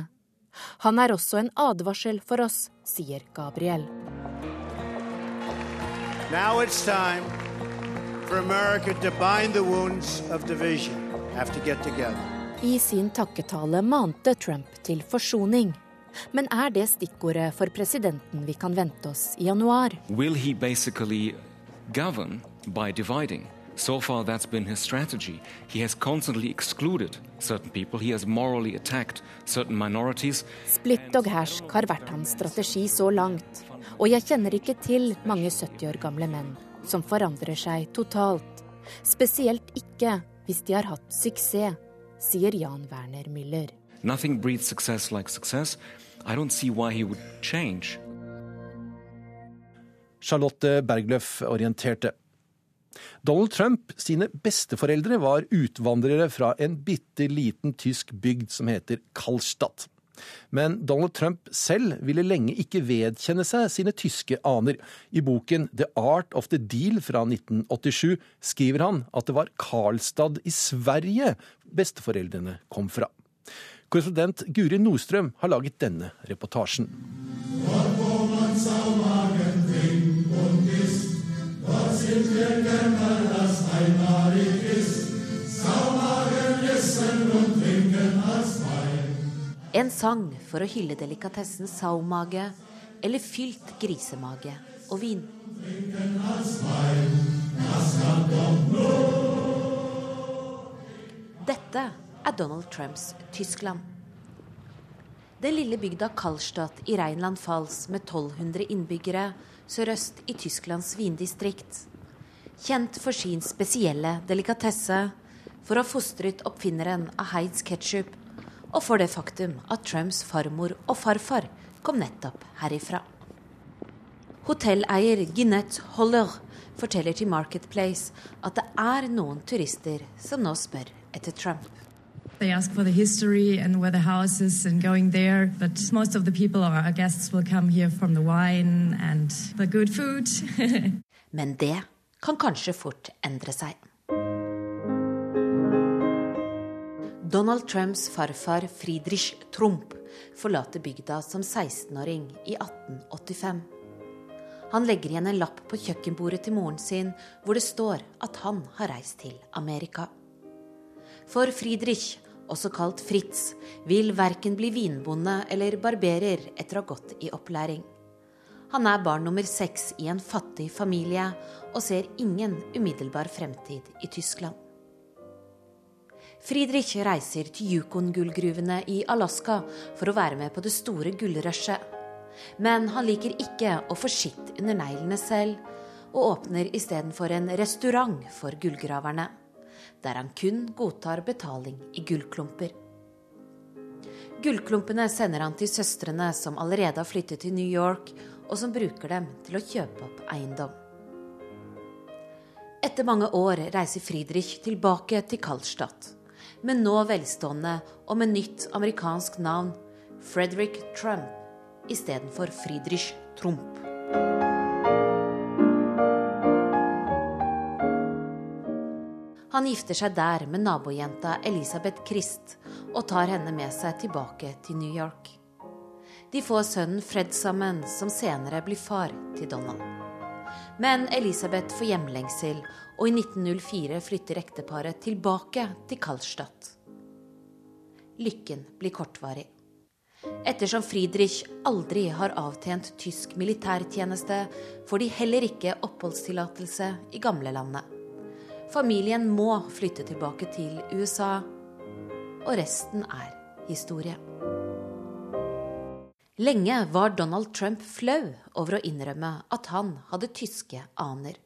[SPEAKER 23] Han er også en advarsel for oss, sier Gabriel.
[SPEAKER 19] Now it's time for America to bind the wounds of division.
[SPEAKER 14] have to get together.
[SPEAKER 23] I sin takketale mante Trump til forsoning. Men er det stikkordet for presidenten vi kan vente oss i januar?
[SPEAKER 24] Will he basically govern by dividing? So far, that's been his strategy. He has constantly excluded certain people. He has morally attacked certain minorities.
[SPEAKER 23] Splitt og hersk har vært hans strategi så langt. Og jeg kjenner ikke til mange 70 år gamle menn som forandrer seg totalt. Spesielt ikke hvis de har hatt suksess, sier Jan Werner Müller.
[SPEAKER 24] Nothing breeds success like success. I don't see why he would change.
[SPEAKER 1] Charlotte Bergløff orienterte. Donald Trump sine besteforeldre var utvandrere fra en bitte liten tysk bygd som heter Kallstadt. Men Donald Trump selv ville lenge ikke vedkjenne seg sine tyske aner. I boken The Art of the Deal fra 1987 skriver han at det var Karlstad i Sverige besteforeldrene kom fra. Korrespondent Guri Nordstrøm har laget denne reportasjen.
[SPEAKER 25] En sang for å hylle delikatessen saumage eller fylt grisemage og vin. Dette er Donald Trumps Tyskland. Den lille bygda Kallstadt i Rheinland-Pfalz med 1200 innbyggere sørøst i Tysklands vindistrikt. Kjent for sin spesielle delikatesse, for å ha fostret oppfinneren av Heids ketsjup, og for det faktum at Trumps farmor og farfar kom nettopp herifra. Hotelleier Ginette Holler forteller til Marketplace at det er noen turister som nå spør etter Trump.
[SPEAKER 26] They ask for the history and where the house is and going there, but most of the people or our guests will come here from the wine and the good food. [laughs]
[SPEAKER 25] Men det kan kanskje fort endre seg. Donald Trumps farfar Friedrich Trump forlater bygda som 16-åring i 1885. Han legger igjen en lapp på kjøkkenbordet til moren sin hvor det står at han har reist til Amerika. For Friedrich, også kalt Fritz, vil verken bli vinbonde eller barberer etter å ha gått i opplæring. Han er barn nummer seks i en fattig familie og ser ingen umiddelbar fremtid i Tyskland. Friedrich reiser til Yukon-gullgruvene i Alaska for å være med på det store gullrushet. Men han liker ikke å få skitt under neglene selv, og åpner istedenfor en restaurant for gullgraverne der han kun godtar betaling i gullklumper. Gullklumpene sender han til søstrene som allerede har flyttet til New York, og som bruker dem til å kjøpe opp eiendom. Etter mange år reiser Friedrich tilbake til Kallstadt, men nå velstående og med nytt amerikansk navn, Frederick Trump istedenfor Friedrich Trump. Han gifter seg der med nabojenta Elisabeth Christ og tar henne med seg tilbake til New York. De får sønnen Fred sammen, som senere blir far til Donald. Men Elisabeth får hjemlengsel, og i 1904 flytter ekteparet tilbake til Kallstadt. Lykken blir kortvarig. Ettersom Friedrich aldri har avtjent tysk militærtjeneste, får de heller ikke oppholdstillatelse i gamlelandet. Familien må flytte tilbake til USA, og resten er historie. Lenge var Donald Trump flau over å innrømme at han hadde tyske aner.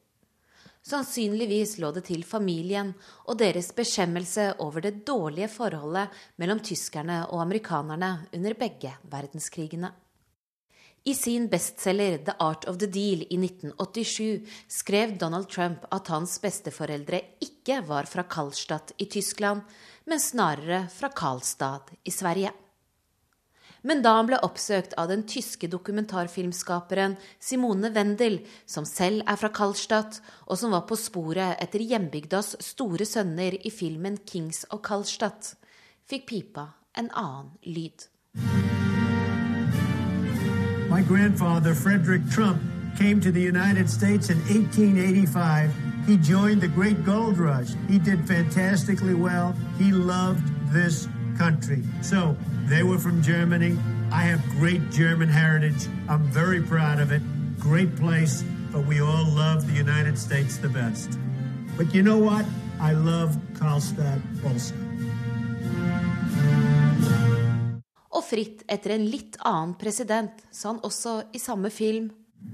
[SPEAKER 25] Sannsynligvis lå det til familien og deres beskjemmelse over det dårlige forholdet mellom tyskerne og amerikanerne under begge verdenskrigene. I sin bestselger The Art of the Deal i 1987 skrev Donald Trump at hans besteforeldre ikke var fra Karlstad i Tyskland, men snarere fra Karlstad i Sverige. Men da han ble oppsøkt av den tyske dokumentarfilmskaperen Simone Wendel, som selv er fra Kallstadt, og som var på sporet etter hjembygdas store sønner i filmen Kings of Kallstadt, fikk pipa en annen lyd.
[SPEAKER 27] My grandfather, Frederick Trump,
[SPEAKER 28] came to the United States in 1885. He joined the great gold rush. He did fantastically well. He loved this country. So they were from Germany. I have great German heritage. I'm very proud of it. Great place, but we all love the United States the best. But you know what? I love Karlstad also.
[SPEAKER 25] Og fritt etter en litt annen president, sa han også i samme film.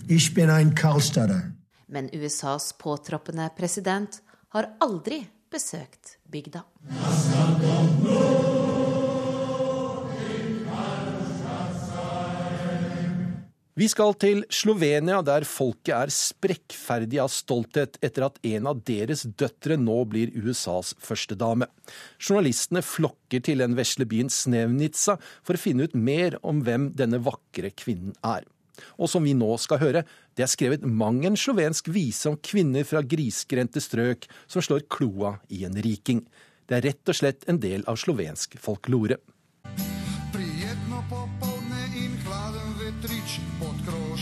[SPEAKER 28] Ich bin ein Karlstadter.
[SPEAKER 25] Men USAs påtroppende president har aldri besøkt bygda.
[SPEAKER 1] Vi skal til Slovenia, der folket er sprekkferdig av stolthet etter at en av deres døtre nå blir USAs førstedame. Journalistene flokker til den vesle byen Snevnica for å finne ut mer om hvem denne vakre kvinnen er. Og som vi nå skal høre, det er skrevet mang en slovensk vise om kvinner fra grisgrendte strøk som slår kloa i en riking. Det er rett og slett en del av slovensk folklore.
[SPEAKER 29] Prietno,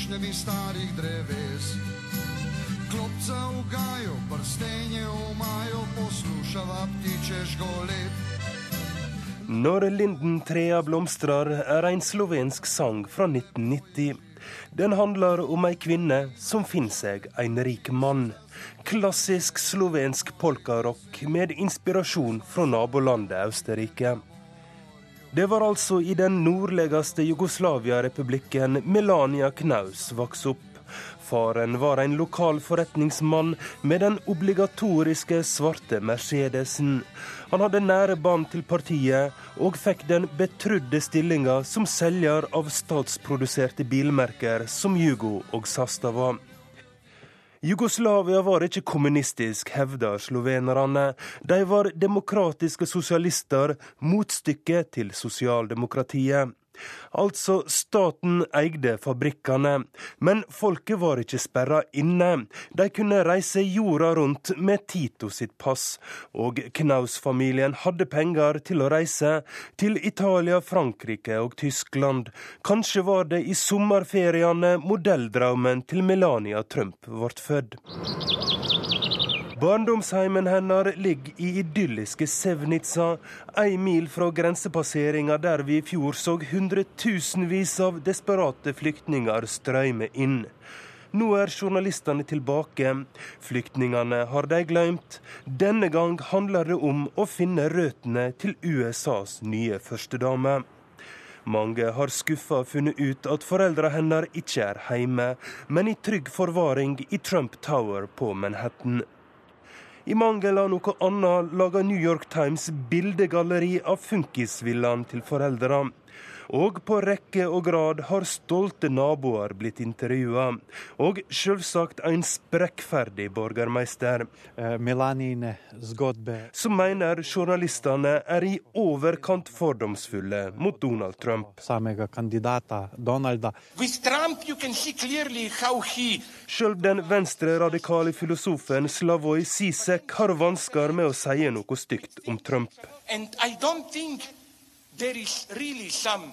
[SPEAKER 29] krošnjami starih dreves. Klopca u gaju, prstenje u maju, poslušava ptiče žgolet.
[SPEAKER 27] Når lindentrea blomstrar er en slovensk sang fra 1990. Den handler om ei kvinne som finner seg en rik mann. Klassisk slovensk polkarock med inspirasjon fra nabolandet Østerrike. Det var altså i den nordligste Jugoslavia-republikken Melania Knaus vokste opp. Faren var en lokal forretningsmann med den obligatoriske svarte Mercedesen. Han hadde nære bånd til partiet, og fikk den betrudde stillinga som selger av statsproduserte bilmerker som Jugo og Sastava. Jugoslavia var ikke kommunistisk, hevder slovenerne. De var demokratiske sosialister, motstykket til sosialdemokratiet. Altså, staten eide fabrikkene, men folket var ikke sperra inne. De kunne reise jorda rundt med Tito sitt pass, og Knaus-familien hadde penger til å reise til Italia, Frankrike og Tyskland. Kanskje var det i sommerferiene modelldrømmen til Melania Trump ble født. Barndomsheimen hennes ligger i idylliske Sevnica, ei mil fra grensepasseringa der vi i fjor så hundretusenvis av desperate flyktninger strømme inn. Nå er journalistene tilbake. Flyktningene har de glemt. Denne gang handler det om å finne røttene til USAs nye førstedame. Mange har skuffa funnet ut at foreldra hennes ikke er hjemme, men i trygg forvaring i Trump Tower på Manhattan. I mangel av noe annet lager New York Times bildegalleri av funkisvillaen til foreldre. Og på rekke og grad har stolte naboer blitt intervjua. Og selvsagt en sprekkferdig borgermeister. Som mener journalistene er i overkant fordomsfulle mot Donald Trump. Sjøl den venstre-radikale filosofen Slavoj Sisek har vansker med å si noe stygt om Trump.
[SPEAKER 30] And I don't think there is really some.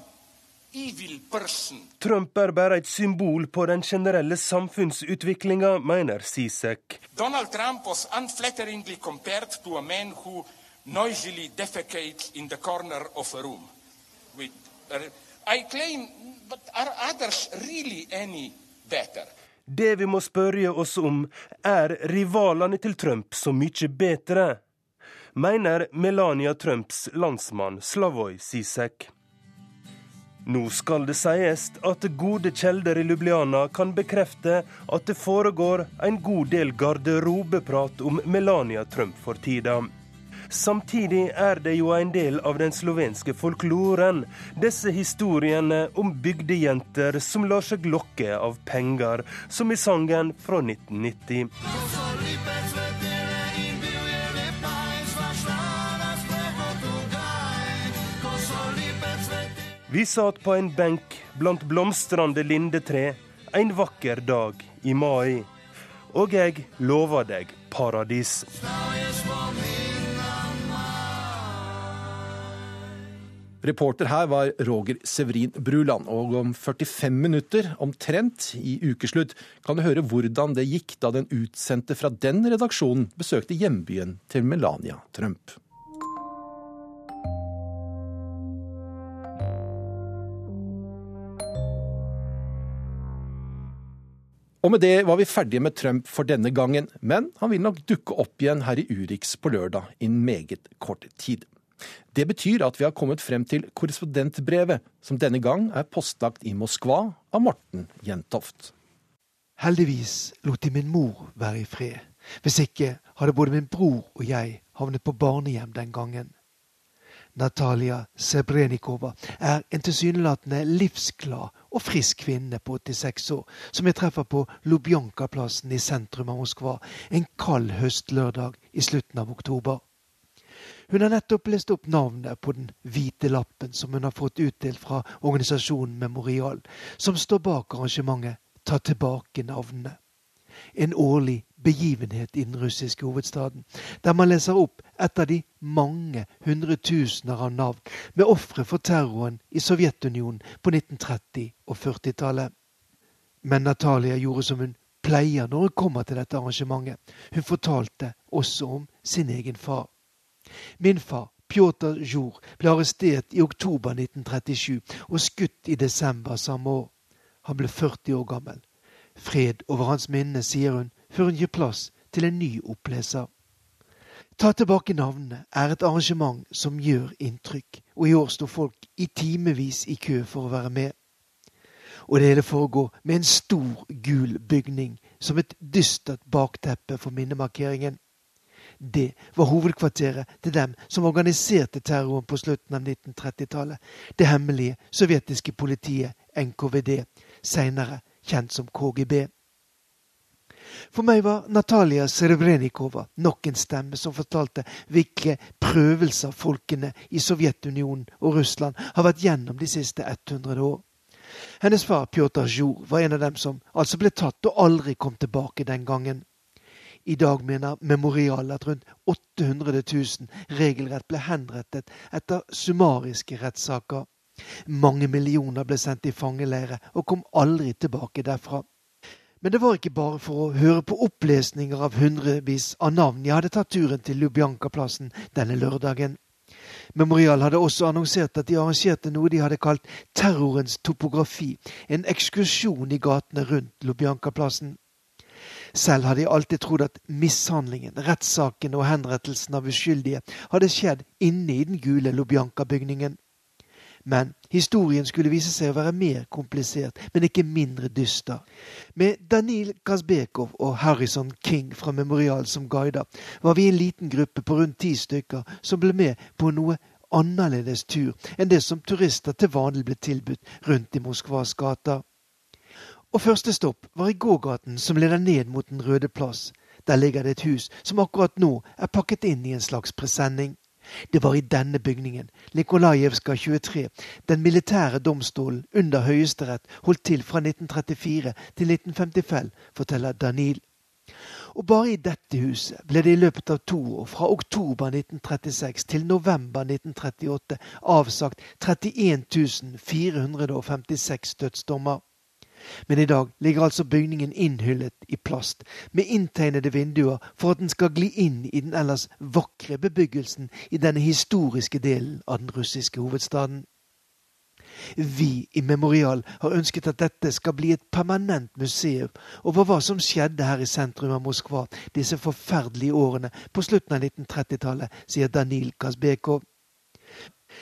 [SPEAKER 27] Trump er bare et symbol på den generelle samfunnsutviklinga, mener Sisek.
[SPEAKER 30] Donald Trump was unflatteringly compared to a man who noisily defecates in the corner of a room. With, uh, I claim, but are others really any better?
[SPEAKER 27] Det vi må spørre oss om, er rivalene til Trump så mye bedre? Mener Melania Trumps landsmann Slavoj Sisek. Nå skal det sies at gode kjelder i Lubliana kan bekrefte at det foregår en god del garderobeprat om Melania Trump for tida. Samtidig er det jo en del av den slovenske folkloren, disse historiene om bygdejenter som lar seg lokke av penger, som i sangen fra 1990. Vi satt på en benk blant blomstrende lindetre en vakker dag i mai. Og jeg lover deg paradis.
[SPEAKER 1] Reporter her var Roger Severin Bruland, og om 45 minutter, omtrent i ukeslutt, kan du høre hvordan det gikk da den utsendte fra den redaksjonen besøkte hjembyen til Melania Trump. Og med det var vi ferdige med Trump for denne gangen, men han vil nok dukke opp igjen her i Urix på lørdag innen meget kort tid. Det betyr at vi har kommet frem til korrespondentbrevet, som denne gang er postlagt i Moskva av Morten Jentoft.
[SPEAKER 31] Heldigvis lot de min mor være i fred. Hvis ikke hadde både min bror og jeg havnet på barnehjem den gangen. Natalia Sebrenikova er en tilsynelatende livsglad og frisk kvinne på 86 år, som jeg treffer på Lubjanka-plassen i sentrum av Moskva en kald høstlørdag i slutten av oktober. Hun har nettopp lest opp navnet på den hvite lappen som hun har fått utdelt fra organisasjonen Memorial, som står bak arrangementet Ta tilbake navnene en årlig begivenhet i den russiske hovedstaden, der man leser opp et av de mange hundretusener av navn med ofre for terroren i Sovjetunionen på 1930- og 40-tallet. Men Natalia gjorde som hun pleier når hun kommer til dette arrangementet. Hun fortalte også om sin egen far. Min far, Pjotr Zjur, ble arrestert i oktober 1937 og skutt i desember samme år. Han ble 40 år gammel. Fred over hans minne, sier hun, før hun gir plass til en ny oppleser. Ta tilbake navnene er et arrangement som gjør inntrykk, og i år sto folk i timevis i kø for å være med. Og det hele foregår med en stor, gul bygning som et dystert bakteppe for minnemarkeringen. Det var hovedkvarteret til dem som organiserte terroren på slutten av 1930-tallet. Det hemmelige sovjetiske politiet NKVD, seinere kjent som KGB. For meg var Natalia Serebrenikova nok en stemme som fortalte hvilke prøvelser folkene i Sovjetunionen og Russland har vært gjennom de siste 100 år. Hennes far Pjotr Zjur var en av dem som altså ble tatt og aldri kom tilbake den gangen. I dag mener Memorial at rundt 800 000 regelrett ble henrettet etter summariske rettssaker. Mange millioner ble sendt i fangeleire og kom aldri tilbake derfra. Men det var ikke bare for å høre på opplesninger av hundrevis av navn jeg hadde tatt turen til Lubjanka-plassen denne lørdagen. Memorial hadde også annonsert at de arrangerte noe de hadde kalt terrorens topografi, en ekskursjon i gatene rundt Lubjanka-plassen. Selv hadde jeg alltid trodd at mishandlingen, rettssaken og henrettelsen av uskyldige hadde skjedd inne i den gule Lubjanka-bygningen. Men historien skulle vise seg å være mer komplisert, men ikke mindre dyster. Med Danil Kazbekov og Harrison King fra Memorial som guider, var vi en liten gruppe på rundt ti stykker som ble med på noe annerledes tur enn det som turister til vanlig ble tilbudt rundt i Moskvas gater. Og første stopp var i gågaten som leder ned mot Den røde plass. Der ligger det et hus som akkurat nå er pakket inn i en slags presenning. Det var i denne bygningen, Nikolajevska 23, den militære domstolen under Høyesterett holdt til fra 1934 til 1955, forteller Danil. Og bare i dette huset ble det i løpet av to år, fra oktober 1936 til november 1938, avsagt 31 456 dødsdommer. Men i dag ligger altså bygningen innhyllet i plast, med inntegnede vinduer for at den skal gli inn i den ellers vakre bebyggelsen i denne historiske delen av den russiske hovedstaden. Vi i Memorial har ønsket at dette skal bli et permanent museum over hva som skjedde her i sentrum av Moskva disse forferdelige årene på slutten av 1930-tallet, sier Danil Kazbekov.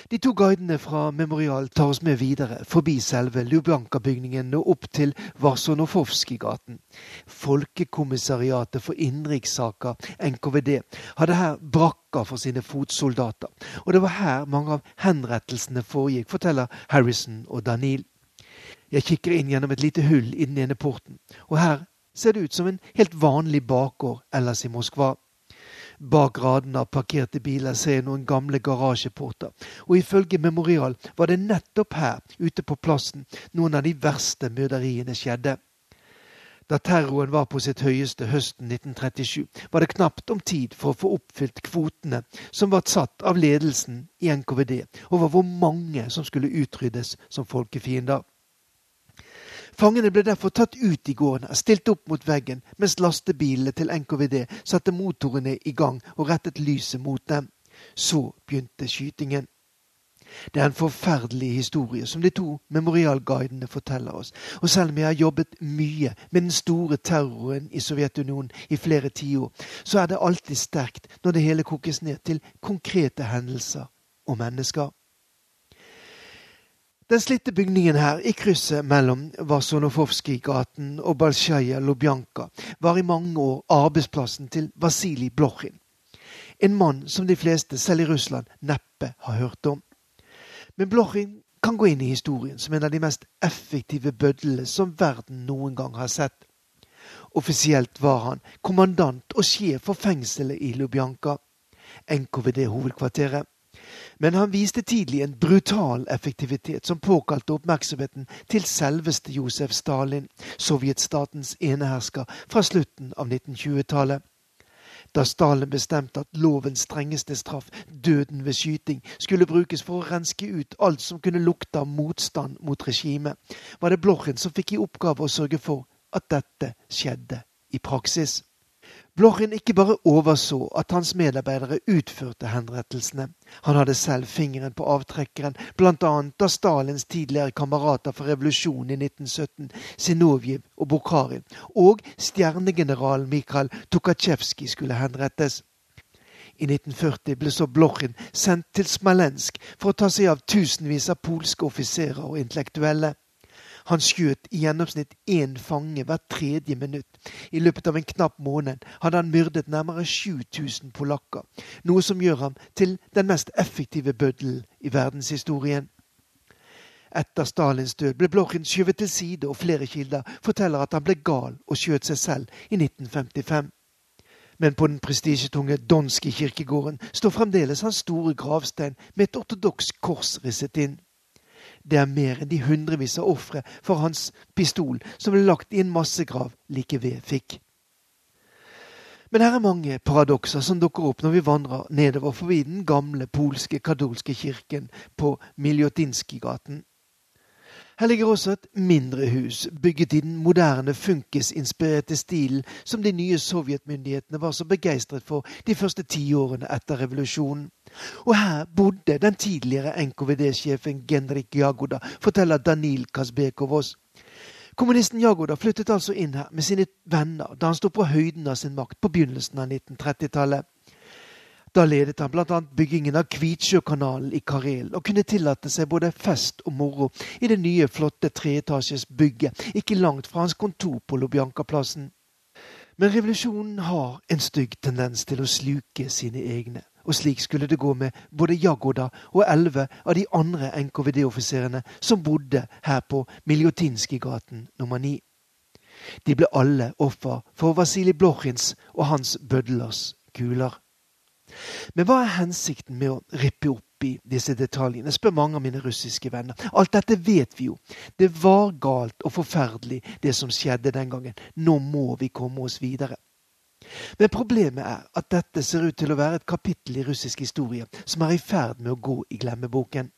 [SPEAKER 31] De to guidene fra Memorial tar oss med videre, forbi selve Lubjanka-bygningen og opp til Varsonofovskij-gaten. Folkekommissariatet for innenrikssaker, NKVD, hadde her brakker for sine fotsoldater, og det var her mange av henrettelsene foregikk, forteller Harrison og Danil. Jeg kikker inn gjennom et lite hull i den ene porten, og her ser det ut som en helt vanlig bakgård ellers i Moskva. Bak radene av parkerte biler ser jeg noen gamle garasjeporter, og ifølge Memorial var det nettopp her, ute på plassen, noen av de verste myrderiene skjedde. Da terroren var på sitt høyeste høsten 1937, var det knapt om tid for å få oppfylt kvotene som var satt av ledelsen i NKVD over hvor mange som skulle utryddes som folkefiender. Fangene ble derfor tatt ut i gårdene, stilt opp mot veggen, mens lastebilene til NKVD satte motorene i gang og rettet lyset mot dem. Så begynte skytingen. Det er en forferdelig historie som de to memorialguidene forteller oss. Og selv om jeg har jobbet mye med den store terroren i Sovjetunionen i flere tiår, så er det alltid sterkt når det hele kokes ned til konkrete hendelser og mennesker. Den slitte bygningen her, i krysset mellom Vasonofovskij-gaten og Balsjaja Lubjanka, var i mange år arbeidsplassen til Vasilij Blokhin. En mann som de fleste, selv i Russland, neppe har hørt om. Men Blochin kan gå inn i historien som en av de mest effektive bødlene som verden noen gang har sett. Offisielt var han kommandant og sjef for fengselet i Lubjanka, NKVD-hovedkvarteret. Men han viste tidlig en brutal effektivitet som påkalte oppmerksomheten til selveste Josef Stalin, sovjetstatens enehersker fra slutten av 1920-tallet. Da Stalin bestemte at lovens strengeste straff, døden ved skyting, skulle brukes for å renske ut alt som kunne lukte av motstand mot regimet, var det Blochen som fikk i oppgave å sørge for at dette skjedde i praksis. Blochin ikke bare overså at hans medarbeidere utførte henrettelsene. Han hadde selv fingeren på avtrekkeren, bl.a. da Stalins tidligere kamerater for revolusjonen i 1917, Sinovjev og Bukharin, og stjernegeneral Mikhail Tukhatsjevskij skulle henrettes. I 1940 ble så Blochin sendt til Smalensk for å ta seg av tusenvis av polske offiserer og intellektuelle. Han skjøt i gjennomsnitt én fange hvert tredje minutt. I løpet av en knapp måned hadde han myrdet nærmere 7000 polakker, noe som gjør ham til den mest effektive bøddelen i verdenshistorien. Etter Stalins død ble Blochin skjøvet til side, og flere kilder forteller at han ble gal og skjøt seg selv i 1955. Men på den prestisjetunge Donski kirkegården står fremdeles hans store gravstein med et ortodoks kors risset inn. Det er mer enn de hundrevis av ofre for hans pistol som ble lagt i en massegrav like ved fikk. Men her er mange paradokser som dukker opp når vi vandrer nedover forbi den gamle polske katolske kirken på Miljotinskij-gaten. Her ligger også et mindre hus, bygget i den moderne funkisinspirerte stilen som de nye sovjetmyndighetene var så begeistret for de første tiårene etter revolusjonen. Og her bodde den tidligere NKVD-sjefen Genrik Jagoda, forteller Danil Kazbekovos. Kommunisten Jagoda flyttet altså inn her med sine venner da han sto på høyden av sin makt på begynnelsen av 1930-tallet. Da ledet han bl.a. byggingen av Kvitsjøkanalen i Karelen, og kunne tillate seg både fest og moro i det nye, flotte treetasjes bygget ikke langt fra hans kontor på Lubjanka-plassen. Men revolusjonen har en stygg tendens til å sluke sine egne, og slik skulle det gå med både Jagoda og elleve av de andre NKVD-offiserene som bodde her på Miljotinskij-gaten nummer ni. De ble alle offer for Vasilij Blokhins og hans bødlers kuler. Men hva er hensikten med å rippe opp i disse detaljene, spør mange av mine russiske venner. Alt dette vet vi jo. Det var galt og forferdelig, det som skjedde den gangen. Nå må vi komme oss videre. Men problemet er at dette ser ut til å være et kapittel i russisk historie som er i ferd med å gå i glemmeboken.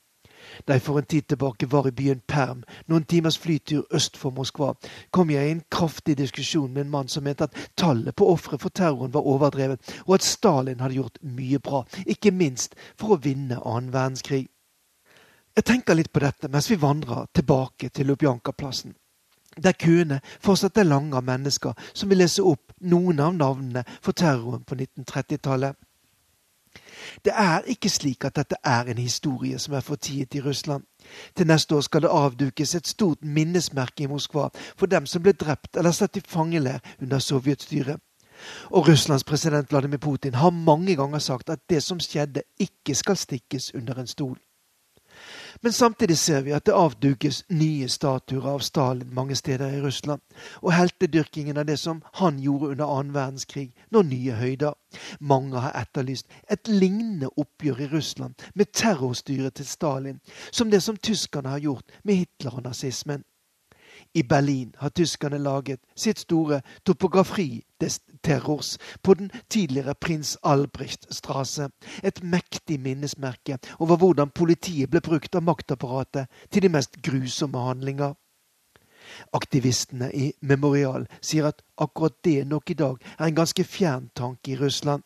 [SPEAKER 31] Da jeg for en tid tilbake var i byen Perm, noen timers flytur øst for Moskva, kom jeg i en kraftig diskusjon med en mann som mente at tallet på ofre for terroren var overdrevet, og at Stalin hadde gjort mye bra, ikke minst for å vinne annen verdenskrig. Jeg tenker litt på dette mens vi vandrer tilbake til Lubjanka-plassen. Der køene fortsatt er lange av mennesker som vil lese opp noen av navnene for terroren på 1930-tallet. Det er ikke slik at dette er en historie som er fortiet i Russland. Til neste år skal det avdukes et stort minnesmerke i Moskva for dem som ble drept eller satt i fangelær under sovjetstyret. Og Russlands president Vladimir Putin har mange ganger sagt at det som skjedde, ikke skal stikkes under en stol. Men samtidig ser vi at det avdukes nye statuer av Stalin mange steder i Russland, og heltedyrkingen av det som han gjorde under annen verdenskrig, når nye høyder. Mange har etterlyst et lignende oppgjør i Russland med terrorstyret til Stalin, som det som tyskerne har gjort med Hitler og nazismen. I Berlin har tyskerne laget sitt store topografi des Terrors på den tidligere prins Albrecht-strasse, et mektig minnesmerke over hvordan politiet ble brukt av maktapparatet til de mest grusomme handlinger. Aktivistene i Memorial sier at akkurat det nok i dag er en ganske fjern tanke i Russland.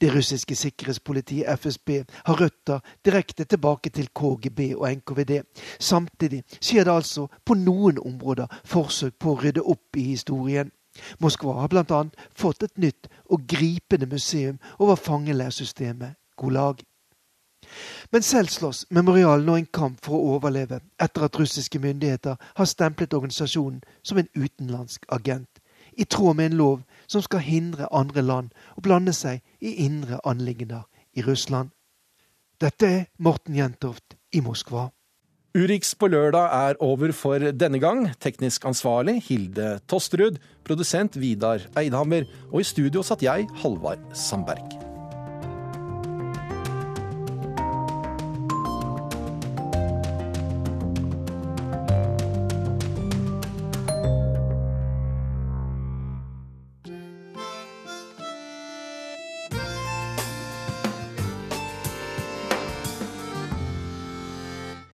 [SPEAKER 31] Det russiske sikkerhetspolitiet FSB har røtter direkte tilbake til KGB og NKVD. Samtidig skjer det altså på noen områder forsøk på å rydde opp i historien. Moskva har bl.a. fått et nytt og gripende museum over fangelærsystemet Gulag. Men selv slåss Memorial nå en kamp for å overleve, etter at russiske myndigheter har stemplet organisasjonen som en utenlandsk agent, i tråd med en lov som skal hindre andre land å blande seg i indre anliggender i Russland. Dette er Morten Jentoft i Moskva.
[SPEAKER 1] Urix på lørdag er over for denne gang. Teknisk ansvarlig Hilde Tosterud, produsent Vidar Eidhammer, og i studio satt jeg, Halvard Sandberg.